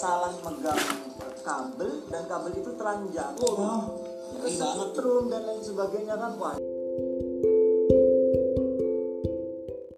salah megang kabel dan kabel itu telanjang. Oh, banget. dan lain sebagainya kan wah.